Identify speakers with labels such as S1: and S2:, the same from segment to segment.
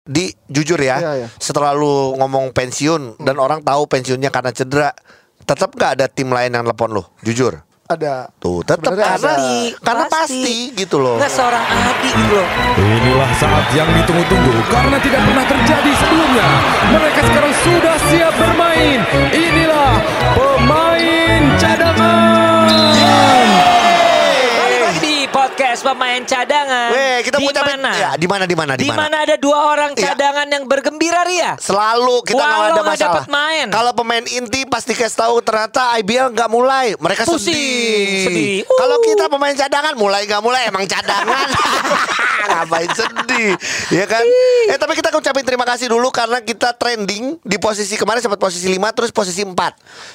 S1: Di jujur ya,
S2: Iya, iya.
S1: setelah lu ngomong pensiun dan orang tahu pensiunnya karena cedera, tetap nggak ada tim lain yang telepon lu? Jujur.
S2: Ada.
S1: Tuh, tetap karena
S2: ada.
S1: karena pasti gitu loh.
S3: Nggak seorang Adi gitu loh.
S4: Inilah saat yang ditunggu-tunggu karena tidak pernah terjadi sebelumnya. Mereka sekarang sudah siap bermain. Inilah pemain cadangan.
S3: Lagi podcast pemain cadangan.
S1: Weh, kita
S3: di
S1: ngucapin
S3: mana?
S1: ya, di mana di mana di
S3: Di
S1: mana?
S3: ada dua orang
S1: Iya.
S3: cadangan yang bergembira ria.
S1: Selalu kita
S3: Walau
S1: kalau ada masalah.
S3: main.
S1: Kalau pemain inti pasti kasih tahu ternyata IBL nggak mulai, mereka
S3: Pusing,
S1: sedih.
S3: sedih.
S1: Kalau
S3: Uh.
S1: kita pemain cadangan mulai nggak mulai emang cadangan. Ngapain sedih, ya kan? Eh tapi kita ucapin terima kasih dulu karena kita trending di posisi kemarin sempat posisi 5 terus posisi 4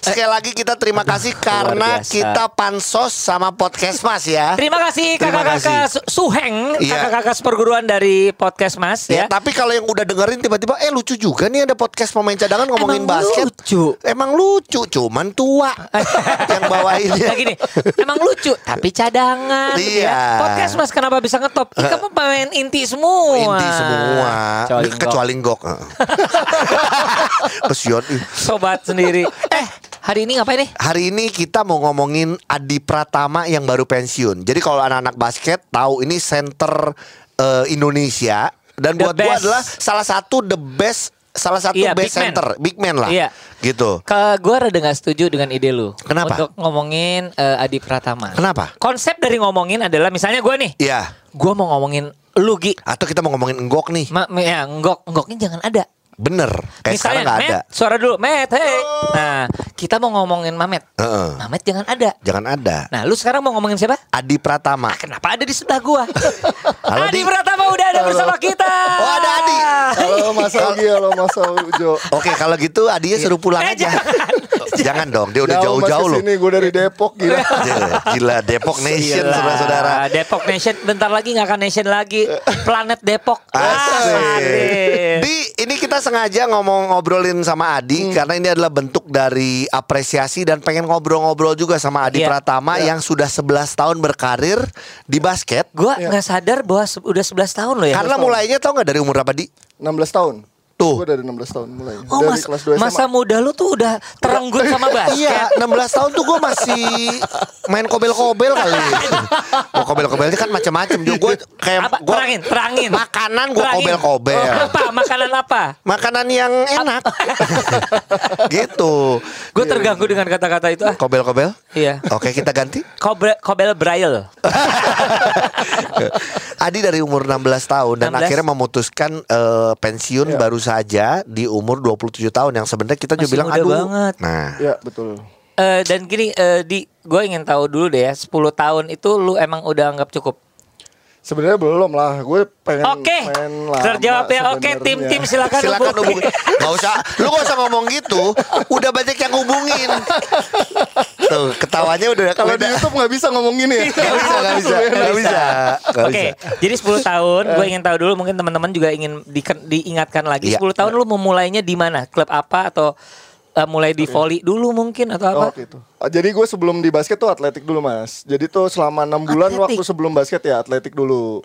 S1: Sekali lagi kita terima kasih karena kita pansos sama podcast Mas ya.
S3: Terima kasih
S1: Terima
S3: kakak-kakak Suheng,
S1: Iya.
S3: kakak-kakak seperguruan dari podcast Mas
S1: Ya,
S3: ya.
S1: tapi kalau yang udah dengerin tiba-tiba eh lucu juga nih ada podcast pemain cadangan ngomongin
S3: Emang
S1: basket.
S3: lucu.
S1: Emang lucu, cuman tua yang bawainnya.
S3: Nah gini, emang lucu tapi cadangan
S1: Iya.
S3: ya. Podcast Mas kenapa bisa ngetop? Ika kan pemain inti semua.
S1: Inti semua,
S3: Kecuali
S1: kecuali Nggok. Kesian.
S3: sobat sendiri. Eh, hari ini ngapain nih?
S1: Hari ini kita mau ngomongin Adi Pratama yang baru pensiun. Jadi kalau anak-anak basket tahu ini center eh, Indonesia dan
S3: The
S1: buat gua adalah salah satu the best salah satu
S3: Iya,
S1: best
S3: big man.
S1: center, big man lah.
S3: Iya.
S1: Gitu.
S3: Ke gue rada gak setuju dengan ide lu.
S1: Kenapa?
S3: Untuk ngomongin eh, Adi Pratama.
S1: Kenapa?
S3: Konsep dari ngomongin adalah misalnya gue nih,
S1: Iya.
S3: gue mau ngomongin lu Gi.
S1: Atau kita mau ngomongin Nggok nih.
S3: Ma, ya, enggok, enggoknya jangan ada.
S1: Bener. Kayak sekarang
S3: Misalnya,
S1: nggak
S3: Matt,
S1: ada.
S3: suara dulu, Matt, hey. Nah, kita mau ngomongin Mamet.
S1: Heeh.
S3: Mamet jangan ada.
S1: Jangan ada.
S3: Nah, lu sekarang mau ngomongin siapa?
S1: Adi Pratama.
S3: Kenapa ada di sebelah gua?
S1: Halo,
S3: Adi
S1: Di.
S3: Pratama udah ada bersama kita.
S1: Oh, ada Adi.
S2: Halo Mas Augi, halo Mas Ujo.
S1: Oke, kalau gitu Adinya suruh pulang
S3: Eh,
S1: aja.
S3: jangan.
S1: Dong, dia udah jauh-jauh loh.
S2: Sini gue dari Depok gila.
S1: Gila, Gila, Depok Nation saudara-saudara.
S3: Depok Nation bentar lagi nggak akan Nation lagi. Planet Depok.
S1: Asik.
S3: Ah,
S1: Di ini kita sengaja ngomong ngobrolin sama Adi
S3: Hmm.
S1: karena ini adalah bentuk dari apresiasi dan pengen ngobrol-ngobrol juga sama Adi
S3: Iya.
S1: Pratama yang sudah 11 tahun berkarir di basket.
S3: Gua nggak sadar bahwa udah 11 tahun loh ya.
S1: Karena mulainya tau nggak dari umur berapa di?
S2: 16 tahun.
S1: Tuh.
S2: Gue dari 16 tahun mulai.
S3: Oh,
S2: dari
S3: mas-
S2: kelas 2 SMA.
S3: masa muda lu tuh udah terenggut sama basket.
S1: Iya, 16 tahun tuh gue masih main kobel-kobel kali. Gue kobel-kobelnya kan macam-macam. Gue kayak
S3: Apa?
S1: gua,
S3: terangin, terangin.
S1: makanan gue kobel-kobel.
S3: Oh, apa? Makanan apa?
S1: Makanan yang enak. gitu.
S3: Gue terganggu dengan kata-kata itu ah.
S1: Kobel-kobel?
S3: Iya.
S1: Oke, kita ganti.
S3: Kobel, kobel braille.
S1: Adi dari umur 16 tahun dan
S3: 16.
S1: akhirnya memutuskan eh, pensiun baru saja di umur 27 tahun yang sebenarnya kita juga
S3: Masih
S1: bilang
S3: muda
S1: aduh.
S3: banget.
S1: Nah,
S2: Ya betul.
S3: Eh, dan gini, eh, di gue ingin tahu dulu deh ya, 10 tahun itu lu emang udah anggap cukup.
S2: Sebenarnya belum lah. Gue pengen
S3: Oke,
S2: lama
S3: terjawab ya. Oke,
S2: sebenarnya.
S3: tim-tim silakan,
S1: silakan
S3: hubungi.
S1: hubungi. Gak usah, lu gak usah ngomong gitu. Udah banyak yang hubungin. Tuh, ketawanya udah
S2: Kalau di YouTube nggak bisa ngomong gini ya.
S1: Gak bisa, gak bisa, gak bisa. Gak
S3: Oke,
S1: bisa.
S3: jadi 10 tahun gue ingin tahu dulu mungkin teman-teman juga ingin di- diingatkan lagi
S1: Iya.
S3: 10 tahun lu memulainya di mana? Klub apa atau eh, mulai di volley dulu mungkin atau apa?
S2: Oh gitu. Jadi gue sebelum di basket tuh atletik dulu mas. Jadi tuh selama enam bulan
S3: Atletik?
S2: waktu sebelum basket ya atletik dulu.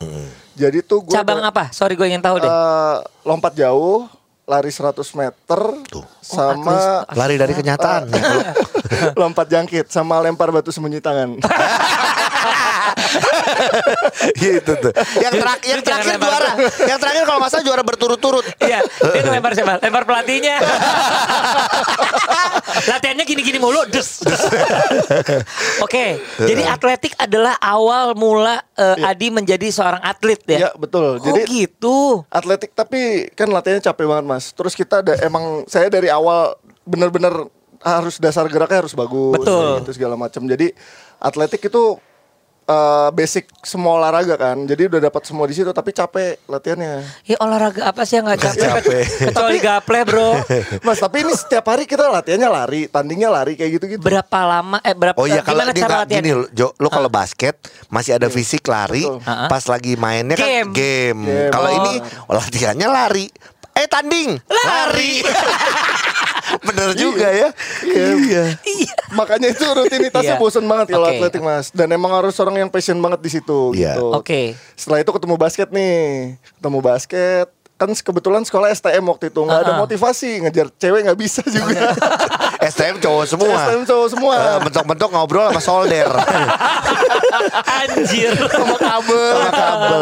S2: Jadi tuh gue
S3: Cabang apa? Sorry gue ingin tahu deh.
S2: Eh, lompat jauh, lari 100 meter, sama
S1: Lari dari kenyataan. ya.
S2: lompat jangkit, sama lempar batu sembunyi tangan.
S1: gitu tuh. Yang, terak- yang terakhir juara. Yang terakhir kalau masa juara berturut-turut.
S3: Iya, dia ngelempar siapa? Lempar pelatihnya. Latihannya gini-gini mulu, des. des. Oke, jadi atletik adalah awal mula eh, Adi menjadi seorang atlet ya.
S2: Iya betul.
S3: Oh
S2: Jadi
S3: gitu.
S2: atletik tapi kan latihannya capek banget mas. Terus kita ada emang saya dari awal bener-bener harus dasar geraknya harus bagus.
S3: Betul.
S2: Itu segala macam. Jadi atletik itu eh, basic semua olahraga kan. Jadi udah dapat semua di situ tapi capek latihannya.
S3: Ya olahraga apa sih yang nggak capek?
S1: capek.
S3: Kecuali gaple bro.
S2: Mas tapi ini setiap hari kita latihannya lari, tandingnya lari kayak gitu-gitu.
S3: Berapa lama? Eh berapa?
S1: Oh iya kalau
S3: gimana
S1: dia
S3: cara latihan?
S1: gini Jo, lo kalau basket masih ada fisik lari,
S2: Betul.
S3: Ah, ah.
S1: pas lagi mainnya kan
S3: Game.
S1: game.
S2: Game.
S1: Kalau
S3: Oh.
S1: ini latihannya lari. Eh tanding, lari. Bener juga ya. Iya.
S3: Iya.
S2: Makanya itu rutinitasnya
S3: Iya.
S2: bosen banget kalau
S3: Oke.
S2: atletik mas. Dan emang harus orang yang passion banget di situ
S1: Iya.
S2: gitu.
S3: Oke.
S2: Setelah itu ketemu basket nih, ketemu basket. kan kebetulan sekolah STM waktu itu nggak ada
S3: Ah.
S2: motivasi ngejar cewek nggak bisa juga.
S1: STM cowok semua.
S2: STM cowok semua.
S1: Eh, Bentuk-bentuk ngobrol sama solder.
S3: Anjir.
S2: sama kabel.
S1: Sama kabel.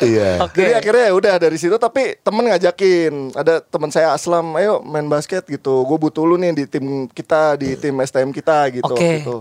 S1: Iya.
S3: Oke.
S2: Jadi akhirnya ya udah dari situ tapi temen ngajakin ada teman saya Aslam ayo main basket gitu gue butuh lu nih di tim kita di tim STM kita gitu
S3: Oke.
S2: gitu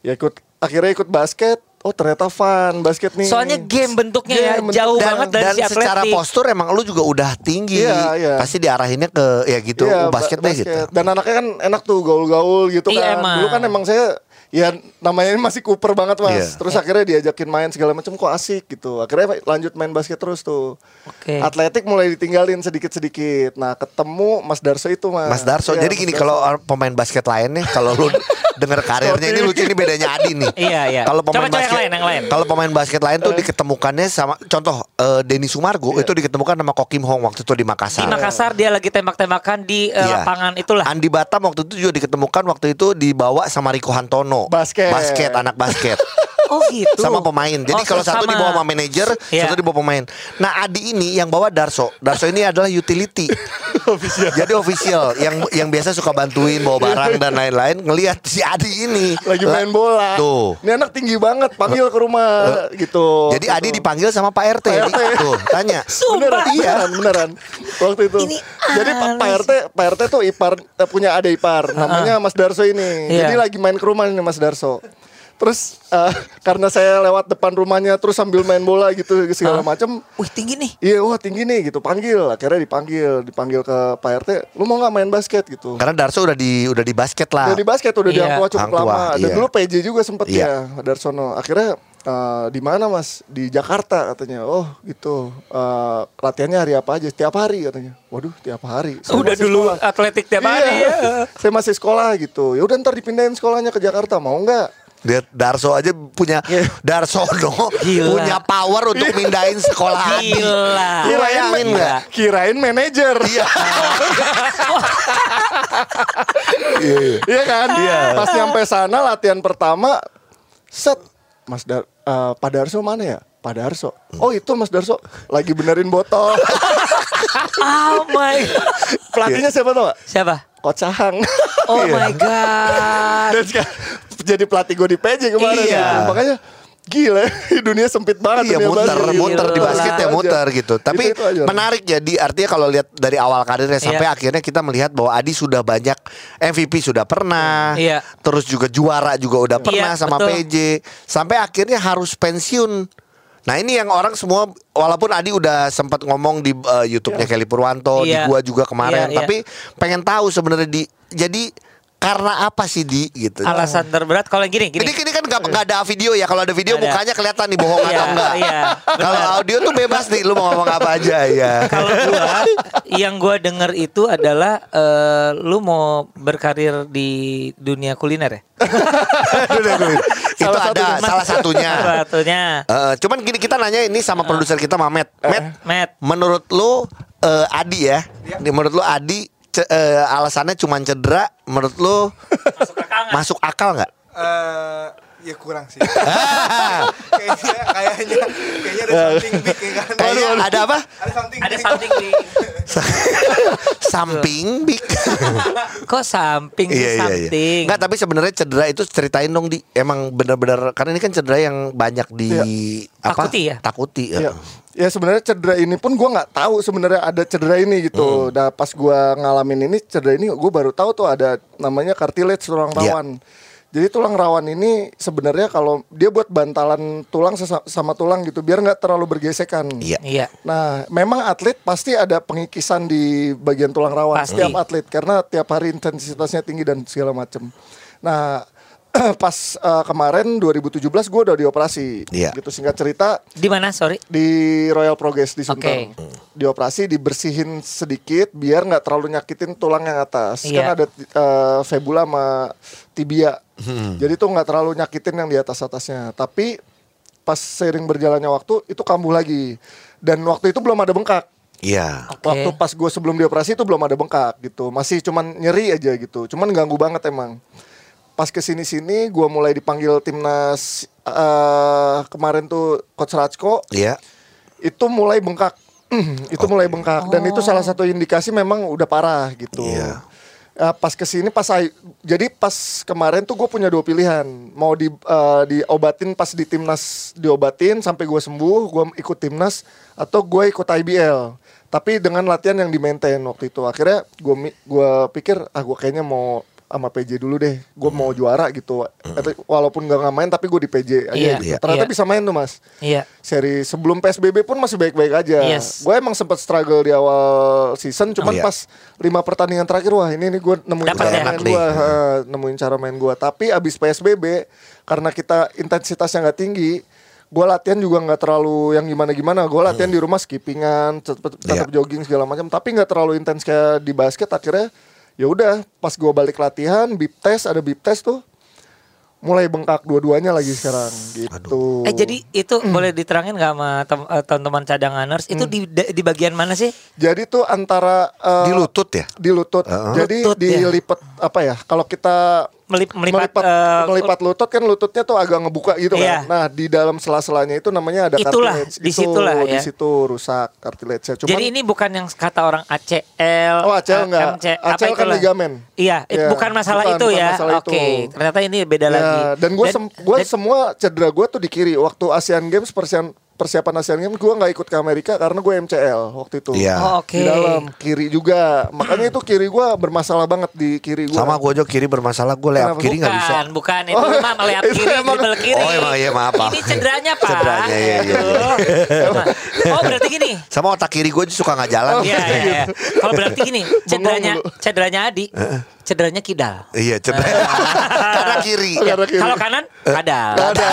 S2: ya ikut akhirnya ikut basket oh ternyata fun basket nih
S3: Soalnya game bentuknya ya
S2: Game
S3: jauh
S2: bentuknya.
S3: banget dari
S1: dan
S3: si
S1: secara
S3: atletik.
S1: postur emang lu juga udah tinggi.
S2: Iya, iya.
S1: Pasti diarahinnya ke ya gitu
S2: Iya,
S1: oh, basket
S2: ba-
S1: deh gitu.
S2: Dan anaknya kan enak tuh gaul-gaul gitu
S3: Iya,
S2: kan.
S3: emang.
S2: Dulu kan emang saya ya namanya ini masih Cooper banget mas.
S1: Iya.
S2: Terus akhirnya diajakin main segala macam kok asik gitu. Akhirnya lanjut main basket terus tuh.
S3: Oke.
S2: Atletik mulai ditinggalin sedikit-sedikit. Nah ketemu Mas Darso itu mas.
S1: Mas Darso.
S2: Iya,
S1: Jadi
S2: Mas
S1: gini kalau pemain basket lain nih kalau lu denger karirnya ini lucu ini bedanya Adi nih.
S3: Iya, iya.
S1: Kalau pemain
S3: yang
S1: basket
S3: lain, yang lain.
S1: Kalau pemain basket lain tuh diketemukannya sama contoh eh, Denny Sumargo itu diketemukan sama Kokim Hong waktu itu di Makassar.
S3: Di Makassar dia lagi tembak-tembakan di eh,
S1: Iya.
S3: lapangan itulah.
S1: Andi Batam waktu itu juga diketemukan waktu itu dibawa sama Riko Hantono.
S2: Basket.
S1: Basket, anak basket.
S3: Oh gitu.
S1: sama pemain. Jadi
S3: Oh,
S1: kalau satu
S3: sama.
S1: dibawa sama manajer,
S3: Iya.
S1: satu dibawa pemain. Nah, Adi ini yang bawa Darso. Darso ini adalah utility. Jadi official yang yang biasa suka bantuin bawa barang dan lain-lain ngelihat si Adi ini
S2: lagi main bola.
S1: Tuh.
S2: Ini anak tinggi banget, panggil ke rumah gitu.
S1: Jadi
S2: Gitu.
S1: Adi dipanggil sama Pak RT.
S2: Pak RT.
S1: Tuh, tanya.
S3: Sumpah.
S2: Beneran, iya, beneran. Waktu itu.
S3: Ini
S2: Jadi Pak Pak RT, Pak RT tuh ipar eh, punya ada ipar, namanya Mas Darso ini.
S3: Iya.
S2: Jadi lagi main ke rumah nih Mas Darso. Terus eh, karena saya lewat depan rumahnya terus sambil main bola gitu segala macam.
S3: Wih tinggi nih.
S2: Iya, wah tinggi nih gitu. Panggil, akhirnya dipanggil, dipanggil ke Pak RT. Lu mau nggak main basket gitu?
S1: Karena Darso udah di udah di basket lah.
S2: Udah di basket udah di
S3: Iya.
S2: Hang Tua cukup
S1: Hang Tua,
S2: lama. Dan
S1: iya.
S2: dulu PJ juga sempet
S1: Iya.
S2: ya Darsono. Akhirnya eh, di mana Mas? Di Jakarta katanya. Oh, gitu. Eh, latihannya hari apa aja? Tiap hari katanya. Waduh, tiap hari. Saya
S3: Udah dulu
S2: sekolah.
S3: atletik tiap
S2: Iya.
S3: hari ya.
S2: Saya masih sekolah gitu. Ya udah ntar dipindahin sekolahnya ke Jakarta. Mau nggak?
S1: Dia Darso aja punya
S2: Iya.
S1: Darsono
S3: Gila.
S1: punya power untuk mindahin sekolah Adi.
S3: Gila.
S1: Lu bayangin
S3: Gila.
S1: nggak?
S2: Kirain manajer.
S1: Iya.
S2: Iya kan? Pas nyampe sana latihan pertama set Mas Dar eh, Pak Darso mana ya? Pak Darso. Oh itu Mas Darso lagi benerin botol.
S3: Oh my.
S2: Pelatihnya siapa tau gak?
S3: Siapa?
S2: Coach Ahang.
S3: Oh my god.
S2: Dan sekarang jadi pelatih gue di PJ kemarin.
S1: Iya.
S2: gitu. Makanya gila dunia sempit banget
S1: Iya
S2: dunia
S1: muter,
S2: basket.
S1: muter di basket ya muter
S2: aja.
S1: gitu. Tapi
S2: Itu- itu aja.
S1: menarik jadi artinya kalau lihat dari awal karirnya sampai
S3: Iya.
S1: akhirnya kita melihat bahwa Adi sudah banyak MVP sudah pernah,
S3: Iya.
S1: terus juga juara juga udah pernah
S3: Iya,
S1: sama
S3: betul.
S1: PJ, sampai akhirnya harus pensiun. Nah ini yang orang semua walaupun Adi udah sempat ngomong di uh, YouTube-nya Kelly Purwanto, di
S3: Iya.
S1: gua juga kemarin,
S3: Iya, iya.
S1: tapi pengen tahu sebenarnya di jadi karena apa sih di gitu.
S3: Alasan terberat kalau gini gini.
S1: Ini ini kan nggak nggak ada video ya. Kalau ada video
S3: Ada.
S1: mukanya kelihatan nih bohong
S3: Iya,
S1: atau enggak.
S3: iya,
S1: Kalau audio tuh bebas nih, lu mau ngomong apa aja ya.
S3: Kalau gua yang gua denger itu adalah eh, lu mau berkarir di dunia kuliner ya?
S1: itu
S2: Salah
S1: ada
S2: satunya.
S1: salah satunya.
S3: Salah satunya.
S1: Eh, cuman gini kita nanya ini sama produser kita Mamet. Met,
S3: Matt.
S1: menurut lu eh, Adi ya? Nih, Menurut lu Adi ce- eh, alasannya cuma cedera, menurut lu masuk akal nggak?
S5: Eh, ya kurang sih. kayaknya kayaknya kayaknya ada something big ya kan.
S1: Kayaknya ada apa?
S5: Ada something
S3: Ada
S5: big.
S3: something di
S1: Samping big.
S3: kok samping sih
S1: Iya iya iya. Enggak tapi sebenarnya cedera itu ceritain dong di emang benar-benar karena ini kan cedera yang banyak di
S2: Iya.
S1: apa?
S3: Takuti ya?
S1: Takuti.
S2: Ya, ya sebenarnya cedera ini pun gua nggak tahu sebenarnya ada cedera ini gitu. Nah pas gua ngalamin ini cedera ini gue baru tahu tuh ada namanya cartilage tulang
S1: Iya.
S2: rawan. Jadi tulang rawan ini sebenarnya kalau dia buat bantalan tulang sama tulang gitu biar nggak terlalu bergesekan.
S1: Iya.
S3: Iya.
S2: Nah, memang atlet pasti ada pengikisan di bagian tulang rawan
S3: Pasti.
S2: setiap atlet karena tiap hari intensitasnya tinggi dan segala macam. Nah, pas eh, kemarin 2017 gue udah dioperasi.
S1: Iya.
S2: Gitu singkat cerita
S3: Di mana? Sorry.
S2: di Royal Progress di. Sunter. Dioperasi dibersihin sedikit biar nggak terlalu nyakitin tulang yang atas.
S3: Iya.
S2: Kan ada eh, fibula sama tibia.
S1: Hmm.
S2: Jadi tuh nggak terlalu nyakitin yang di atas atasnya. Tapi pas seiring berjalannya waktu itu kambuh lagi. Dan waktu itu belum ada bengkak.
S1: Iya.
S3: Oke.
S2: Waktu pas gue sebelum dioperasi itu belum ada bengkak gitu. Masih cuman nyeri aja gitu. Cuman ganggu banget emang. Pas ke sini sini gue mulai dipanggil timnas eh, kemarin tuh coach Rajko.
S1: Iya.
S2: itu mulai bengkak. Itu mulai bengkak. Dan itu salah satu indikasi memang udah parah gitu.
S1: Iya.
S2: Ya, pas ke sini pas I- jadi pas kemarin tuh gue punya dua pilihan. Mau di eh, diobatin pas di timnas diobatin sampai gue sembuh gue ikut timnas atau gue ikut IBL tapi dengan latihan yang di maintain waktu itu. Akhirnya gue gua pikir ah gue kayaknya mau sama PJ dulu deh gue mau juara gitu Atau walaupun gak main tapi gue di PJ aja
S3: Iya,
S2: gitu.
S3: iya.
S2: ternyata
S3: Iya.
S2: bisa main tuh mas
S3: Iya.
S2: seri sebelum PSBB pun masih baik-baik aja.
S3: Yes.
S2: Gue emang sempat struggle di awal season, cuman
S1: Iya.
S2: pas lima pertandingan terakhir wah ini nih gue nemuin
S3: Dapat
S2: cara
S3: ya?
S2: main gue, nemuin cara main gue. Tapi abis PSBB karena kita intensitasnya nggak tinggi, gue latihan juga nggak terlalu yang gimana-gimana. Gue latihan di rumah skippingan, tetap,
S1: Iya.
S2: jogging segala macam. Tapi nggak terlalu intens kayak di basket. Akhirnya ya udah, pas gue balik latihan, bip test ada bip test tuh, mulai bengkak dua-duanya lagi sekarang gitu.
S3: Eh jadi itu boleh diterangin nggak sama tem- eh, teman-teman cadanganers itu
S2: Hmm.
S3: di di bagian mana sih?
S2: Jadi tuh antara eh,
S1: Di lutut ya?
S2: Di lutut.
S1: Heeh.
S2: Jadi
S3: Lutut, ya.
S2: dilipat apa ya? Kalau kita
S3: Melip- melipat,
S2: melipat,
S3: eh,
S2: melipat lutut kan lututnya tuh agak ngebuka gitu
S3: Iya.
S2: kan. Nah, di dalam sela-selanya itu namanya ada
S3: Itulah,
S2: cartilage.
S3: di
S2: Itu,
S3: situlah
S2: di
S3: ya.
S2: situ rusak cartilage-nya. Cuman
S3: Jadi ini bukan yang kata orang ACL.
S2: Oh, ACL enggak.
S3: MC, apa
S2: ACL kan ligamen.
S3: Iya, itu
S2: Iya,
S3: bukan masalah
S2: bukan,
S3: itu
S2: bukan
S3: ya.
S2: masalah
S3: Oke,
S2: itu.
S3: ternyata ini beda
S2: Ya,
S3: lagi.
S2: dan gue gua
S3: dan-
S2: semua cedera gue tuh di kiri waktu Asian Games persiapan persiapan Asian Games gue nggak ikut ke Amerika karena gue MCL waktu itu
S1: Iya.
S3: Oh, oke.
S2: di dalam kiri juga makanya itu kiri gue bermasalah banget di kiri gue
S1: Sama gue juga kiri bermasalah gue layup
S2: Kenapa?
S1: kiri nggak bisa.
S3: Bukan, bukan itu
S2: Oh,
S3: mah melihat
S2: itu
S3: kiri,
S2: emang-
S3: dribble kiri.
S1: Oh, emang iya, maaf, maaf.
S3: Ini cederanya Pak.
S1: Cederanya, iya, iya,
S3: Gitu. Oh, berarti gini.
S1: Sama otak kiri gue suka nggak jalan.
S3: Iya, iya, iya. Kalau berarti gini, cederanya cederanya Adi, cederanya Kidal.
S1: Iya cedera. Karena kiri.
S2: Karena kiri.
S3: Kalau kanan Kadal.
S2: Ada.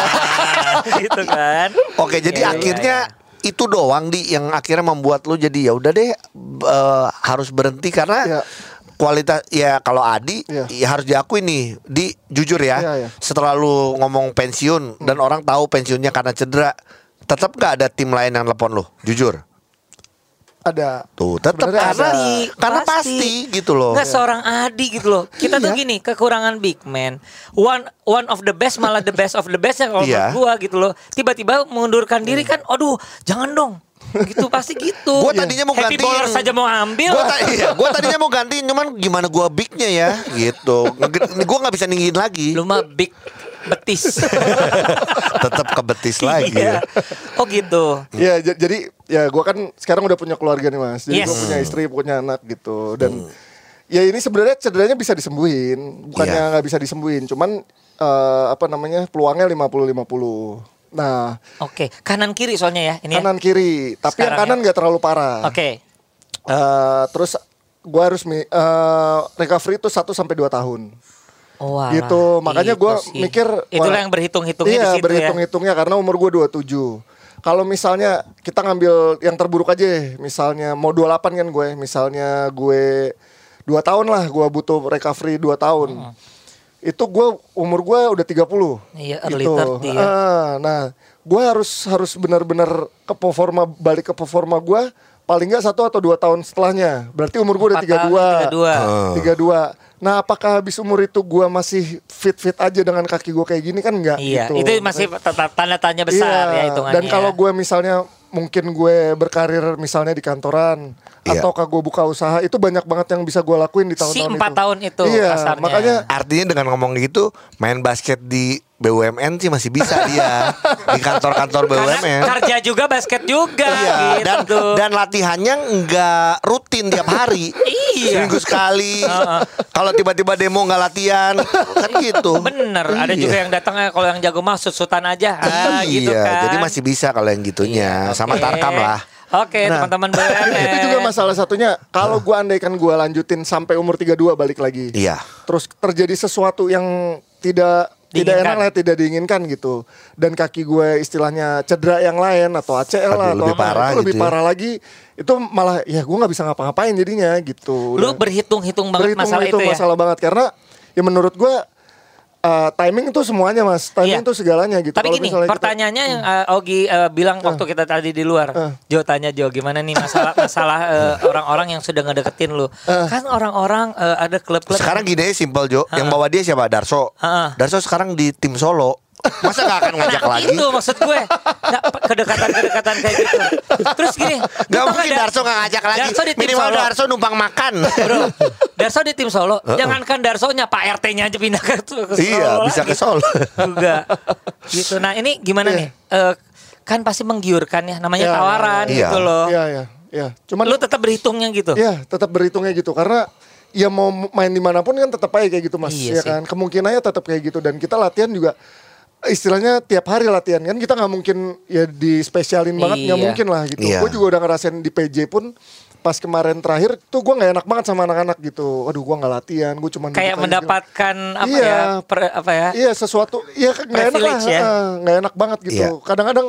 S3: gitu kan.
S1: Oke, jadi
S3: Iya,
S1: akhirnya
S3: iya,
S1: itu doang di yang akhirnya membuat lu jadi ya udah deh eh, harus berhenti karena
S2: Iya.
S1: kualitas ya kalau Adi
S2: Iya.
S1: ya harus diakui nih di jujur ya
S2: Iya, iya.
S1: setelah lu ngomong pensiun dan orang tahu pensiunnya karena cedera tetap nggak ada tim lain yang telepon lu jujur
S2: ada
S1: tuh tetap
S2: Sebenarnya
S1: karena
S2: ada.
S1: karena pasti gitu loh
S3: Nggak seorang Adi gitu loh. Kita tuh
S2: Iya.
S3: gini, kekurangan big man. One one of the best malah the best of the best ya kalau
S1: Iya.
S3: gua gitu loh. Tiba-tiba mengundurkan diri kan, aduh, jangan dong. Gitu pasti gitu.
S1: Gua tadinya mau
S3: Happy
S1: gantiin.
S3: bowler saja mau ambil.
S1: Gue iya, gua tadinya mau gantiin cuman gimana gua bignya ya gitu. Gue nggak bisa ninggiin lagi.
S3: Lu mah big betis.
S1: Tetap ke betis lagi.
S3: Iya.
S1: ya.
S3: Oh gitu.
S2: Ya j- jadi ya gue kan sekarang udah punya keluarga nih mas. Jadi
S3: Yes.
S2: gue punya istri, punya anak gitu. Dan ya ini sebenarnya cederanya bisa disembuhin, bukannya
S1: Iya.
S2: nggak bisa disembuhin. Cuman eh, apa namanya peluangnya 50-50. Nah
S3: Oke, kanan kiri soalnya ya ini. ya.
S2: kanan kiri, tapi yang
S3: Sekarang
S2: kanan
S3: ya.
S2: nggak terlalu parah.
S3: Oke.
S2: Eh, terus gue harus mi- eh, recovery itu 1 sampai 2 tahun.
S3: Oh, alah.
S2: gitu. Makanya gue
S3: Itu sih.
S2: mikir
S3: itulah
S2: wah,
S3: yang berhitung-hitungnya
S2: iya,
S3: di situ ya.
S2: berhitung-hitungnya karena umur gue 27 kalau misalnya kita ngambil yang terburuk aja misalnya mau 28 kan gue misalnya gue dua tahun lah gue butuh recovery 2 tahun. Itu gue umur gue udah 30
S3: Iya, early 30 ya.
S2: Ah, nah gue harus harus benar-benar ke performa balik ke performa gue paling nggak satu atau dua tahun setelahnya. Berarti umur gue udah
S3: Empat tahun,
S2: 32 32 Nah, apakah habis umur itu gua masih fit-fit aja dengan kaki gua kayak gini kan enggak
S3: Iya,
S2: gitu.
S3: itu masih tanda tanya besar ya
S2: Iya,
S3: hitungannya.
S2: Dan kalau gue misalnya mungkin gue berkarir misalnya di kantoran
S1: Iya.
S2: ataukah gue buka usaha itu banyak banget yang bisa gue lakuin di tahun-tahun
S3: Si
S2: itu.
S3: empat tahun itu
S2: Iya,
S3: kasarnya.
S2: makanya
S1: Artinya dengan ngomong gitu main basket di BUMN sih masih bisa dia di kantor-kantor
S3: karena
S1: BUMN.
S3: kerja juga basket juga
S1: Iya, dan
S3: gitu.
S1: dan latihannya nggak rutin tiap hari.
S3: Iya.
S1: Seminggu sekali. Kalau tiba-tiba demo nggak latihan, kan gitu.
S3: Bener, ada
S1: Iya.
S3: juga yang datangnya kalau yang jago mah sut-sutan aja, ah,
S1: iya,
S3: gitu kan.
S1: jadi masih bisa kalau yang gitunya. Sama
S3: Oke.
S1: Tarkam lah.
S3: Oke,
S2: Nah,
S3: teman-teman BUMN.
S2: itu juga masalah satunya kalau gue andaikan gue lanjutin sampai umur 32 balik lagi.
S1: Iya.
S2: Terus terjadi sesuatu yang tidak tidak
S3: Diinginkan.
S2: enak lah, tidak diinginkan gitu. Dan kaki gue istilahnya cedera yang lain atau ACL lah
S1: Aduh,
S2: atau
S1: lebih
S2: apa,
S1: parah
S2: itu lebih
S1: gitu ya.
S2: parah lagi. Itu malah ya gue nggak bisa ngapa-ngapain jadinya gitu.
S3: Lu berhitung-hitung banget
S2: berhitung
S3: masalah
S2: itu
S3: itu ya.
S2: masalah banget karena ya menurut gue uh, timing itu semuanya mas timing
S3: Iya.
S2: itu segalanya gitu
S3: Tapi gini,
S2: misalnya kita-
S3: pertanyaannya yang uh, Ogi uh, bilang waktu kita tadi di luar,
S2: Eh.
S3: Jo tanya Jo gimana nih masalah masalah uh, orang-orang yang sudah ngedeketin lu. Kan orang-orang uh, ada klub-klub
S1: Sekarang gini aja simpel Jo, yang bawa dia siapa? Darso.
S3: Heeh.
S1: Darso sekarang di tim Solo. Masa gak akan ngajak
S3: nah,
S1: lagi?
S3: itu maksud gue. Nah, kedekatan-kedekatan kayak gitu. Terus gini.
S1: Gak mungkin
S3: Dar-
S1: Darso gak ngajak lagi.
S3: Darso di tim
S1: Minimal
S3: Solo.
S1: Darso numpang makan.
S3: Bro, Darso di tim Solo. Jangankan Darsonya, Pak RT-nya aja pindah ke, ke Solo.
S1: Iya, bisa
S3: lagi.
S1: ke Solo.
S3: Juga. Gitu. Nah, ini gimana
S2: Iya.
S3: nih? Eh, kan pasti menggiurkan ya namanya
S2: Iya,
S3: tawaran
S1: iya, iya.
S3: gitu loh.
S2: Iya, iya, iya. Cuman
S3: Lu tetap berhitungnya gitu.
S2: Iya, tetap berhitungnya gitu karena ya mau main di mana pun kan tetap aja kayak gitu mas,
S3: Iya
S2: ya
S3: sih.
S2: kan. Kemungkinannya tetap kayak gitu dan kita latihan juga istilahnya tiap hari latihan kan kita nggak mungkin ya dispesialin banget nggak
S3: Iya.
S2: mungkin lah gitu.
S1: Iya.
S2: Gue juga udah ngerasain di PJ pun pas kemarin terakhir tuh gue nggak enak banget sama anak-anak gitu. Aduh gue nggak latihan, gue cuma
S3: Kayak mendapatkan apa
S2: Iya.
S3: ya? per- apa ya?
S2: Iya sesuatu, iya nggak enak lah,
S3: ya.
S2: eh, nggak enak banget gitu.
S1: Iya.
S2: Kadang-kadang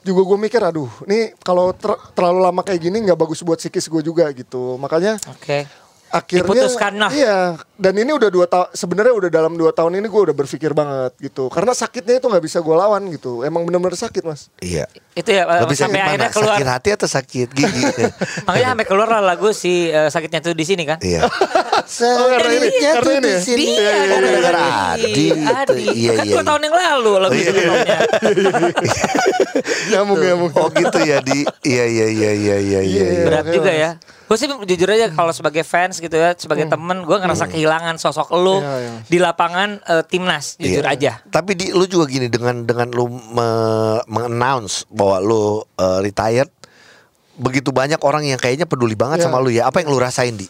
S2: juga gue mikir, aduh, ini kalau ter- terlalu lama kayak gini nggak bagus buat psikis gue juga gitu. Makanya
S3: Oke.
S2: Akhirnya
S3: Diputuskan, nah.
S2: iya dan ini udah dua tahun sebenarnya udah dalam dua tahun ini gue udah berpikir banget gitu karena sakitnya itu nggak bisa gue lawan gitu emang bener-bener sakit mas
S1: Iya.
S3: Itu ya eh,
S1: Lebih sakit
S3: sampai
S1: mana?
S3: akhirnya keluar.
S1: Sakit hati atau sakit gigi?
S3: Makanya sampai keluar lah lagu si eh, sakitnya tuh di sini kan.
S1: Iya. Sakitnya
S2: karena
S1: tuh di
S2: ya?
S1: sini.
S3: Dia
S1: Oh,
S3: gara-gara
S1: gara-gara
S3: Adi.
S1: Adi. gitu.
S3: Adi.
S1: Iya,
S3: kan
S1: iya.
S3: dua tahun yang lalu lagu itu sebelumnya.
S2: nyambung nyambung
S1: Oh gitu ya di. Iya iya iya iya iya iya.
S2: Iya.
S3: Berat juga ya. Gue sih jujur aja kalau sebagai fans gitu ya, sebagai temen gue ngerasa kehilangan sosok lu
S2: Hmm. Iya, iya.
S3: di lapangan eh, timnas, jujur
S1: Iya.
S3: aja.
S1: Tapi di lu juga gini dengan dengan lu me- mengannounce bahwa lu uh, retired begitu banyak orang yang kayaknya peduli banget
S2: Iya.
S1: sama lu ya. Apa yang lu rasain di?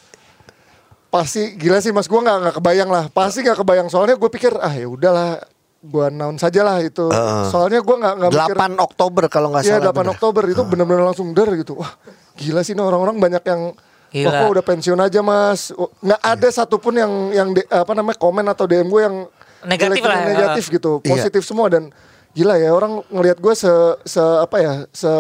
S2: Pasti gila sih mas gue nggak nggak kebayang lah pasti nggak kebayang soalnya gue pikir ah ya udahlah gue announce saja lah itu
S1: Heeh.
S2: soalnya gue nggak nggak mikir
S1: 8 Oktober kalau nggak
S2: Iya
S1: salah.
S2: 8
S1: bener.
S2: Oktober itu benar-benar langsung der gitu. Wah gila sih ini orang-orang banyak yang
S3: Gila.
S2: Wah, kok udah pensiun aja mas. Oh, Nggak ada satupun yang yang di- apa namanya komen atau DM gue yang
S3: Negatif lah,
S2: negatif gitu,
S1: Iya.
S2: positif semua dan gila ya orang ngelihat gue se se apa ya se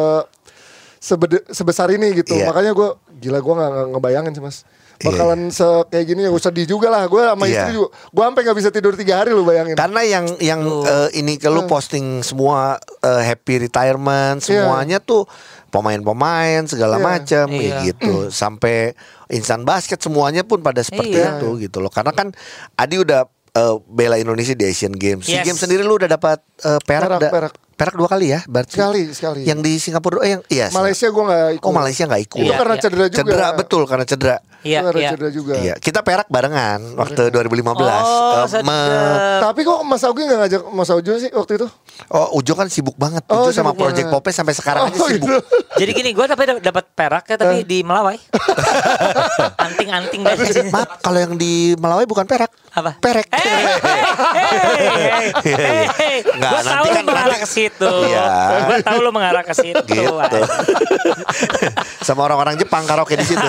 S2: sebede- sebesar ini gitu.
S1: Iya.
S2: Makanya gue gila gue nggak nggak ngebayangin sih mas.
S1: Iya.
S2: Bakalan se kayak gini ya gue sedih juga lah. Gue sama
S1: Iya.
S2: istri juga. Gue sampai nggak bisa tidur tiga hari lu bayangin.
S1: Karena yang yang eh, ini ke lu posting semua eh, happy retirement
S2: Iya.
S1: semuanya tuh pemain-pemain segala
S2: Iya.
S1: macam ya
S3: Iya.
S1: gitu sampai insan basket semuanya pun pada seperti
S3: Iya.
S1: itu gitu loh karena kan Adi udah eh, bela Indonesia di Asian Games. SEA
S3: Yes.
S1: Games sendiri lu udah dapat eh, perak,
S2: Perak,
S1: da-
S2: perak.
S1: perak dua kali ya berarti.
S2: Sekali, sekali.
S1: Yang di Singapura eh yang iya.
S2: Malaysia gue nggak ikut.
S1: Oh Malaysia nggak ikut.
S2: Itu karena
S3: iya.
S2: cedera juga.
S1: Cedera betul karena cedera.
S3: Iya, iya.
S2: cedera juga.
S1: Iya, kita perak barengan waktu 2015.
S3: Oh,
S1: Eh, me-.
S2: Tapi kok Mas Augi nggak ngajak Mas Aujo sih waktu itu?
S1: Oh, Ujo kan sibuk banget.
S2: Oh,
S1: Ujo sama
S2: sibuk
S1: Project
S2: banget.
S1: Popes sampai sekarang aja
S2: Oh,
S1: sibuk.
S2: gitu.
S3: Jadi gini, gue tapi dap- dapat perak ya,
S2: Eh.
S3: tapi di Melawai. Anting-anting.
S1: Maaf, kalau yang di Melawai bukan perak.
S3: Apa?
S1: Perek.
S3: Eh, hey, hey, hey, hey.
S1: Nggak,
S3: Gue
S1: nanti
S3: tahu lu
S1: kan-
S3: mengarah ke situ.
S1: Iya.
S3: Gue tahu lu mengarah ke situ.
S1: gitu. sama orang-orang Jepang karaoke di situ.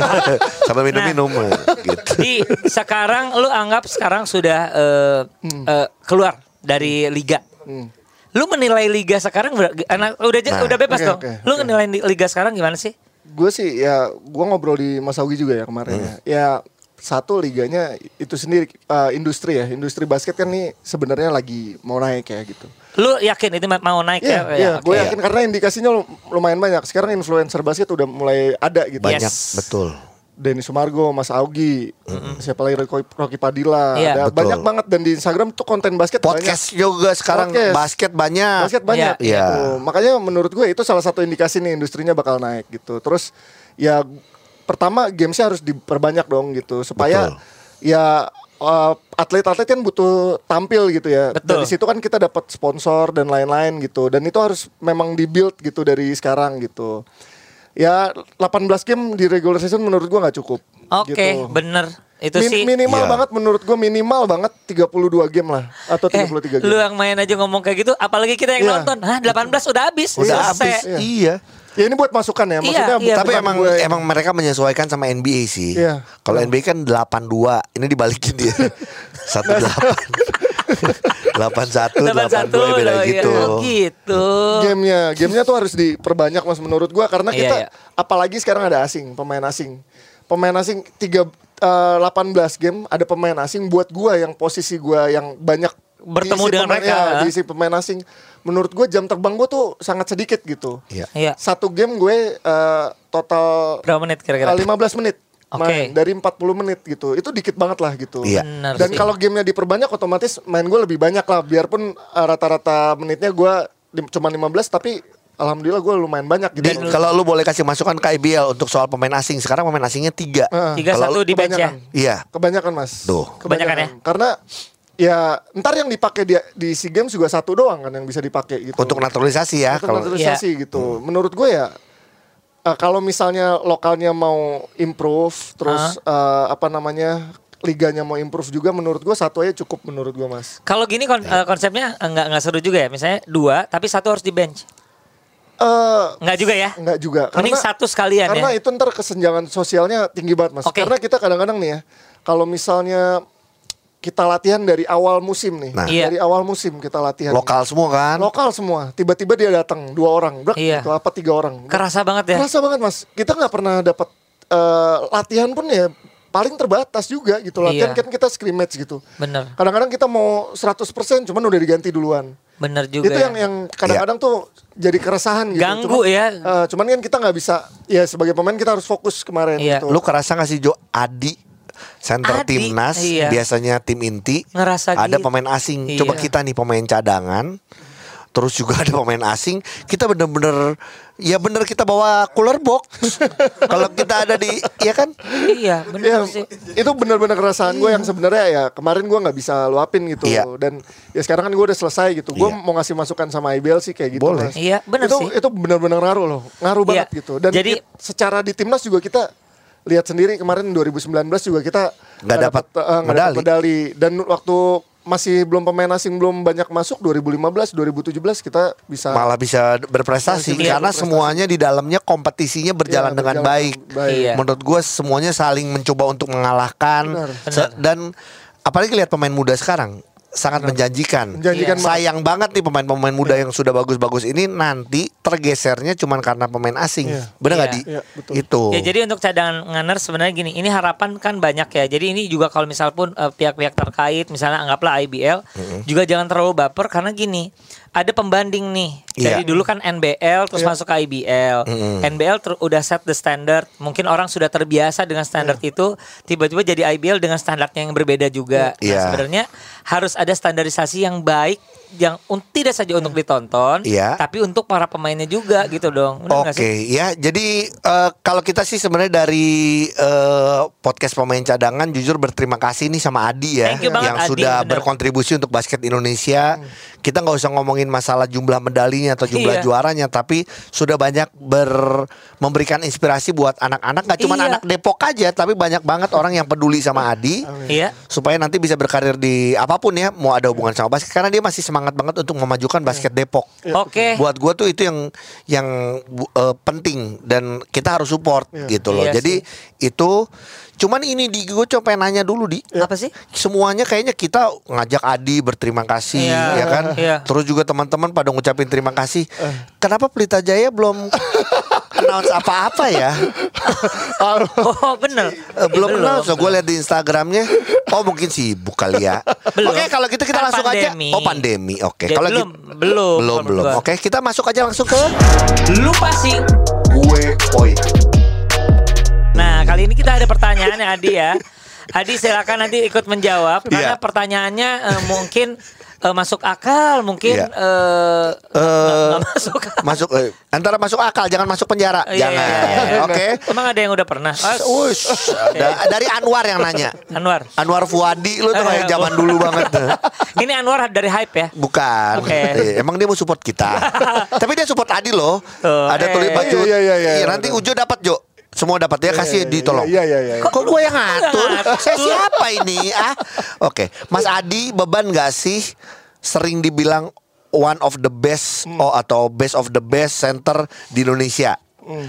S1: Sambil minum-minum gitu.
S3: Di sekarang lu anggap sekarang sudah eh,
S1: Hmm.
S3: eh, keluar dari liga. Lu menilai liga sekarang anak udah
S1: Nah,
S3: udah bebas
S2: oke,
S3: dong.
S2: oke,
S3: lu
S2: oke.
S3: menilai liga sekarang gimana sih?
S2: Gue sih ya, gue ngobrol di Mas Augi juga ya kemarin
S1: Hmm.
S2: ya. Ya satu liganya itu sendiri eh, industri ya, industri basket kan nih sebenarnya lagi mau naik ya gitu.
S3: Lu yakin itu ma- mau naik
S2: Iya,
S3: ya?
S2: iya,
S3: oke.
S2: gue yakin karena indikasinya lu- lumayan banyak. Sekarang influencer basket udah mulai ada gitu.
S1: Banyak,
S3: Yes.
S1: betul.
S2: Denny Sumargo, Mas Augi, siapa lagi Rocky, Rocky Padilla,
S3: Iya.
S2: ada
S1: Betul.
S2: banyak banget dan di Instagram tuh konten basket
S1: Podcast juga sekarang
S2: Podcast.
S1: basket banyak.
S2: Basket banyak
S1: Iya.
S2: gitu. Makanya menurut gue itu salah satu indikasi nih industrinya bakal naik gitu. Terus ya pertama gamesnya harus diperbanyak dong gitu supaya
S1: Betul.
S2: ya uh, atlet-atlet kan butuh tampil gitu ya.
S3: Betul.
S2: Dari situ kan kita dapat sponsor dan lain-lain gitu. Dan itu harus memang dibuild gitu dari sekarang gitu. Ya 18 game di regular season menurut gue nggak cukup.
S3: Oke,
S2: gitu.
S3: bener. Itu
S2: Min-
S3: sih.
S2: minimal
S1: Iya.
S2: banget menurut gue minimal banget 32 game lah atau
S3: Eh,
S2: 33 game.
S3: lu yang main aja ngomong kayak gitu, apalagi kita yang
S2: Iya.
S3: nonton. Hah, 18 udah habis.
S1: Udah
S3: Selesai.
S1: habis.
S2: Iya.
S1: Iya.
S2: Ya ini buat masukan ya, maksudnya
S3: iya,
S1: Tapi
S2: bukan
S1: emang
S2: gue-
S1: emang mereka menyesuaikan sama NBA sih.
S2: Iya.
S1: Kalau NBA kan 82, ini dibalikin dia. 18. 81, 82 beda
S3: loh,
S1: gitu.
S3: iya. Oh, gitu.
S2: gamenya gamenya tuh harus diperbanyak mas menurut gua karena
S3: Iya,
S2: kita
S3: iya.
S2: apalagi sekarang ada asing pemain asing pemain asing tiga eh, 18 game ada pemain asing buat gua yang posisi gua yang banyak
S3: Bertemu
S2: diisi
S3: dengan
S2: pemain-
S3: mereka.
S2: ya, diisi pemain asing menurut gua jam terbang gua tuh sangat sedikit gitu
S1: Iya.
S3: Iya.
S2: satu game gue eh, total
S3: Berapa menit kira-kira?
S2: 15 menit
S3: Oke.
S2: main dari 40 menit gitu. Itu dikit banget lah gitu.
S1: Iya.
S2: Dan kalau gamenya diperbanyak otomatis main gue lebih banyak lah. Biarpun uh, rata-rata menitnya gue cuma 15 tapi alhamdulillah gue lumayan banyak gitu.
S1: Kalau lu boleh kasih masukan ke IBL untuk soal pemain asing, sekarang pemain asingnya tiga.
S3: Tiga
S1: Kalau
S3: satu di bench ya.
S2: kebanyakan.
S1: Iya.
S2: Kebanyakan mas.
S1: Tuh.
S3: Kebanyakan ya?
S2: Karena ya ntar yang dipakai di di SEA Games juga satu doang kan yang bisa dipakai gitu.
S1: Untuk naturalisasi ya.
S2: Untuk
S1: Kalau
S2: naturalisasi gitu. Menurut gue ya eh, kalau misalnya lokalnya mau improve terus eh, apa namanya liganya mau improve juga menurut gue satu aja cukup menurut gue mas.
S3: Kalau gini kon- eh, konsepnya nggak nggak seru juga ya. Misalnya dua, tapi satu harus di bench.
S2: Eh
S3: Nggak juga ya.
S2: Enggak juga.
S3: Mending satu sekalian
S2: karena
S3: ya.
S2: itu ntar kesenjangan sosialnya tinggi banget mas.
S3: Oke.
S2: Karena kita kadang-kadang nih ya, kalau misalnya kita latihan dari awal musim nih,
S1: Nah.
S3: Iya.
S2: dari awal musim kita latihan.
S1: lokal semua kan.
S2: Lokal semua. Tiba-tiba dia datang dua orang, Brak,
S3: Iya.
S2: gitu, apa tiga orang.
S3: Kerasa banget ya.
S2: Kerasa banget mas. Kita nggak pernah dapat eh, latihan pun ya paling terbatas juga gitu. Latihan
S3: Iya.
S2: kan kita scrimmage gitu.
S3: Bener,
S2: Kadang-kadang kita mau 100% cuman udah diganti duluan.
S3: bener juga.
S2: itu
S3: ya.
S2: yang yang kadang-kadang tuh jadi keresahan gitu.
S3: Ganggu ya.
S2: eh, cuman kan kita nggak bisa ya sebagai pemain kita harus fokus kemarin
S3: Iya.
S2: gitu.
S1: Lu kerasa gak sih Jo Adi center
S3: Adi,
S1: timnas
S3: iya.
S1: biasanya tim inti
S3: Ngerasa
S1: ada
S3: gitu.
S1: pemain asing.
S3: Iya.
S1: Coba kita nih pemain cadangan. Terus juga ada pemain asing, kita bener-bener ya bener kita bawa cooler box. Kalau kita ada di ya kan?
S3: Iya, bener
S2: Ya,
S3: sih.
S2: itu benar-benar keresahan gue yang sebenarnya ya kemarin gue nggak bisa luapin gitu
S1: Iya.
S2: dan ya sekarang kan gue udah selesai gitu gue
S1: Iya.
S2: mau ngasih masukan sama IBL sih kayak gitu
S1: Boleh.
S2: Mas.
S3: Iya, benar
S2: itu
S3: sih.
S2: itu benar-benar ngaruh loh ngaruh
S3: Iya.
S2: banget gitu dan
S3: Jadi-
S2: secara di timnas juga kita lihat sendiri kemarin 2019 juga kita
S1: Nggak dapat
S2: eh, nggak dapat
S1: medali.
S2: medali dan waktu masih belum pemain asing belum banyak masuk 2015 2017 kita bisa
S1: Malah bisa berprestasi
S2: Masih
S1: karena
S2: berprestasi.
S1: semuanya di dalamnya kompetisinya berjalan
S2: Iya,
S1: dengan
S2: berjalan
S1: baik.
S2: baik.
S3: Iya.
S1: Menurut gue semuanya saling mencoba untuk mengalahkan
S2: Benar.
S1: Se- dan apalagi lihat pemain muda sekarang sangat menjanjikan.
S2: Menjanjikan
S3: Iya.
S2: banget.
S1: Sayang banget nih pemain-pemain muda yang sudah bagus-bagus ini nanti tergesernya cuman karena pemain asing.
S2: Iya.
S1: Bener nggak
S3: Iya.
S1: di?
S2: Iya, betul.
S1: Itu.
S3: Ya jadi untuk cadangan nganner sebenarnya gini, ini harapan kan banyak ya. Jadi ini juga kalau misal pun eh, pihak-pihak terkait, misalnya anggaplah IBL, juga jangan terlalu baper karena gini, ada pembanding nih. Dari
S1: Iya.
S3: dulu kan NBL terus
S2: Iya.
S3: masuk ke IBL. NBL ter- udah set the standard. Mungkin orang sudah terbiasa dengan standar
S2: Iya.
S3: itu, tiba-tiba jadi IBL dengan standarnya yang berbeda juga. Nah,
S1: Iya.
S3: sebenarnya harus ada standarisasi yang baik yang un- tidak saja untuk ditonton,
S1: Iya.
S3: tapi untuk para pemainnya juga gitu dong.
S1: Oke
S3: sih?
S1: ya jadi eh, kalau kita sih sebenarnya dari eh, podcast pemain cadangan jujur berterima kasih nih sama Adi ya
S3: banget,
S1: yang
S3: Adi,
S1: sudah
S3: bener.
S1: berkontribusi untuk basket Indonesia. Kita nggak usah ngomongin masalah jumlah medalinya atau jumlah
S3: Iya.
S1: juaranya tapi sudah banyak ber memberikan inspirasi buat anak-anak nggak cuma
S3: Iya.
S1: anak Depok aja tapi banyak banget orang yang peduli sama Adi.
S3: Iya.
S1: supaya nanti bisa berkarir di apa pun ya mau ada hubungan sama basket karena dia masih semangat banget untuk memajukan basket Depok.
S3: Oke.
S1: Buat gua tuh itu yang yang eh, penting dan kita harus support gitu loh.
S3: Iya
S1: Jadi itu cuman ini di gue coba nanya dulu di
S3: Apa sih?
S1: semuanya kayaknya kita ngajak Adi berterima kasih
S3: Iya,
S1: ya kan.
S3: iya.
S1: Terus juga teman-teman pada ngucapin terima kasih. Kenapa Pelita Jaya belum announce apa-apa ya?
S3: Oh bener.
S1: Eh, belum kenal, so gue lihat di Instagramnya. Oh mungkin sibuk kali ya. Oke kalau gitu kita
S3: Kan
S1: langsung
S3: pandemi.
S1: aja. Oh pandemi, oke.
S3: Jadi
S1: Kalau
S3: belum,
S1: gitu-
S3: belum,
S1: belum, belum. Oke kita masuk aja langsung ke
S3: Lupa sih.
S1: gue oi.
S3: Nah kali ini kita ada pertanyaan ya Adi ya. Adi silakan nanti ikut menjawab karena
S1: Iya.
S3: pertanyaannya eh, mungkin eh, masuk akal, mungkin
S1: Iya.
S3: eh,
S1: Eh,
S3: nggak masuk. akal.
S1: masuk eh, antara masuk akal, jangan masuk penjara,
S3: Iya,
S1: jangan.
S3: iya, iya, iya.
S1: Oke.
S3: Emang ada yang udah pernah? Oh,
S1: Wush, da- dari Anwar yang nanya.
S3: Anwar.
S1: Anwar Fuadi lu tuh kayak zaman dulu banget.
S3: Ini Anwar dari hype ya.
S1: Bukan.
S3: Oke.
S1: Eh, Emang dia mau support kita. Tapi dia support Adi loh. Ada
S3: eh.
S1: tulis baju.
S2: Iya, iya, iya, iya.
S1: nanti Ujo dapat Jo. Semua dapat ya kasih
S2: iya,
S1: ditolong.
S2: iya, iya, iya, iya.
S1: Kok gue yang ngatur? Saya siapa ini? Ah. Oke, Mas Adi beban gak sih sering dibilang one of the best
S2: Hmm.
S1: oh, atau best of the best center di Indonesia?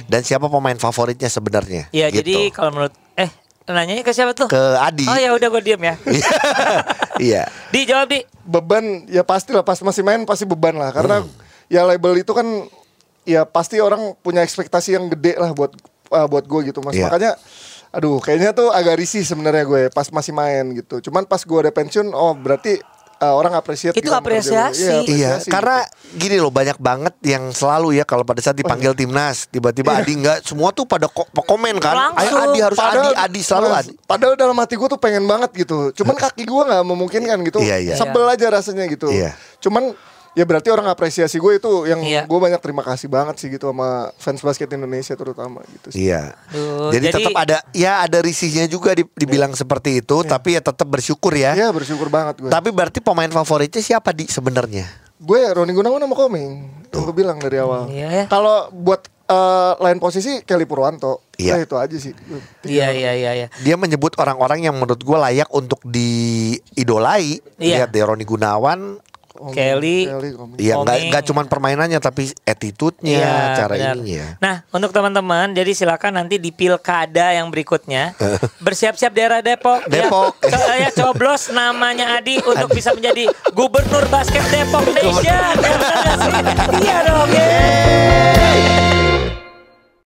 S1: Dan siapa pemain favoritnya sebenarnya?
S3: Iya
S1: Gitu.
S3: jadi kalau menurut eh nanyanya ke siapa tuh?
S1: ke Adi.
S3: Oh ya udah gue diem ya.
S1: Iya.
S3: Dijawab di.
S2: beban ya pasti lah pas masih main pasti beban lah karena ya label itu kan ya pasti orang punya ekspektasi yang gede lah buat uh, buat gue gitu mas
S1: Iya.
S2: makanya aduh kayaknya tuh agak risih sebenarnya gue pas masih main gitu cuman pas gue ada pensiun oh berarti uh, orang apresiasi
S3: Itu apresiasi.
S1: Iya, karena gini loh banyak banget yang selalu ya kalau pada saat dipanggil timnas tiba-tiba Adi nggak semua tuh pada ko- komen kan. Ayo. Adi harus Adi, Adi selalu
S2: Mas,
S1: Adi.
S2: Padahal dalam hati gue tuh pengen banget gitu. Cuman kaki gue nggak memungkinkan gitu.
S1: Iya, iya.
S2: Sebel aja rasanya gitu.
S1: Iya.
S2: Cuman ya berarti orang apresiasi gue itu yang
S3: Iya.
S2: gue banyak terima kasih banget sih gitu sama fans basket Indonesia terutama gitu sih.
S1: Iya.
S3: Aduh,
S1: jadi,
S3: jadi-
S1: tetap ada ya ada risihnya juga di- dibilang seperti itu, tapi ya tetap bersyukur ya.
S2: Iya bersyukur banget gue.
S1: Tapi berarti pemain favoritnya siapa di sebenarnya?
S2: Gue Roni Gunawan sama Komeng. Yang gue bilang dari awal.
S3: Iya ya.
S2: Kalau buat eh, lain posisi Kelly Purwanto.
S1: Iya.
S2: Iya. itu aja sih.
S3: Iya iya iya iya.
S1: Dia menyebut orang-orang yang menurut gue layak untuk diidolai.
S3: Iya.
S1: Lihat deh Roni Gunawan,
S3: Kelly.
S2: Kelly, Komeng.
S1: ya nggak nggak cuman permainannya tapi attitude-nya,
S3: Iya,
S1: cara
S3: benar.
S1: ininya.
S3: Nah, untuk teman-teman, jadi silakan nanti di pilkada yang berikutnya bersiap-siap daerah Depok.
S1: Depok.
S3: Ya, Co- ya coblos namanya Adi untuk bisa menjadi gubernur basket Depok Nation. Ya? Iya dong. yeay.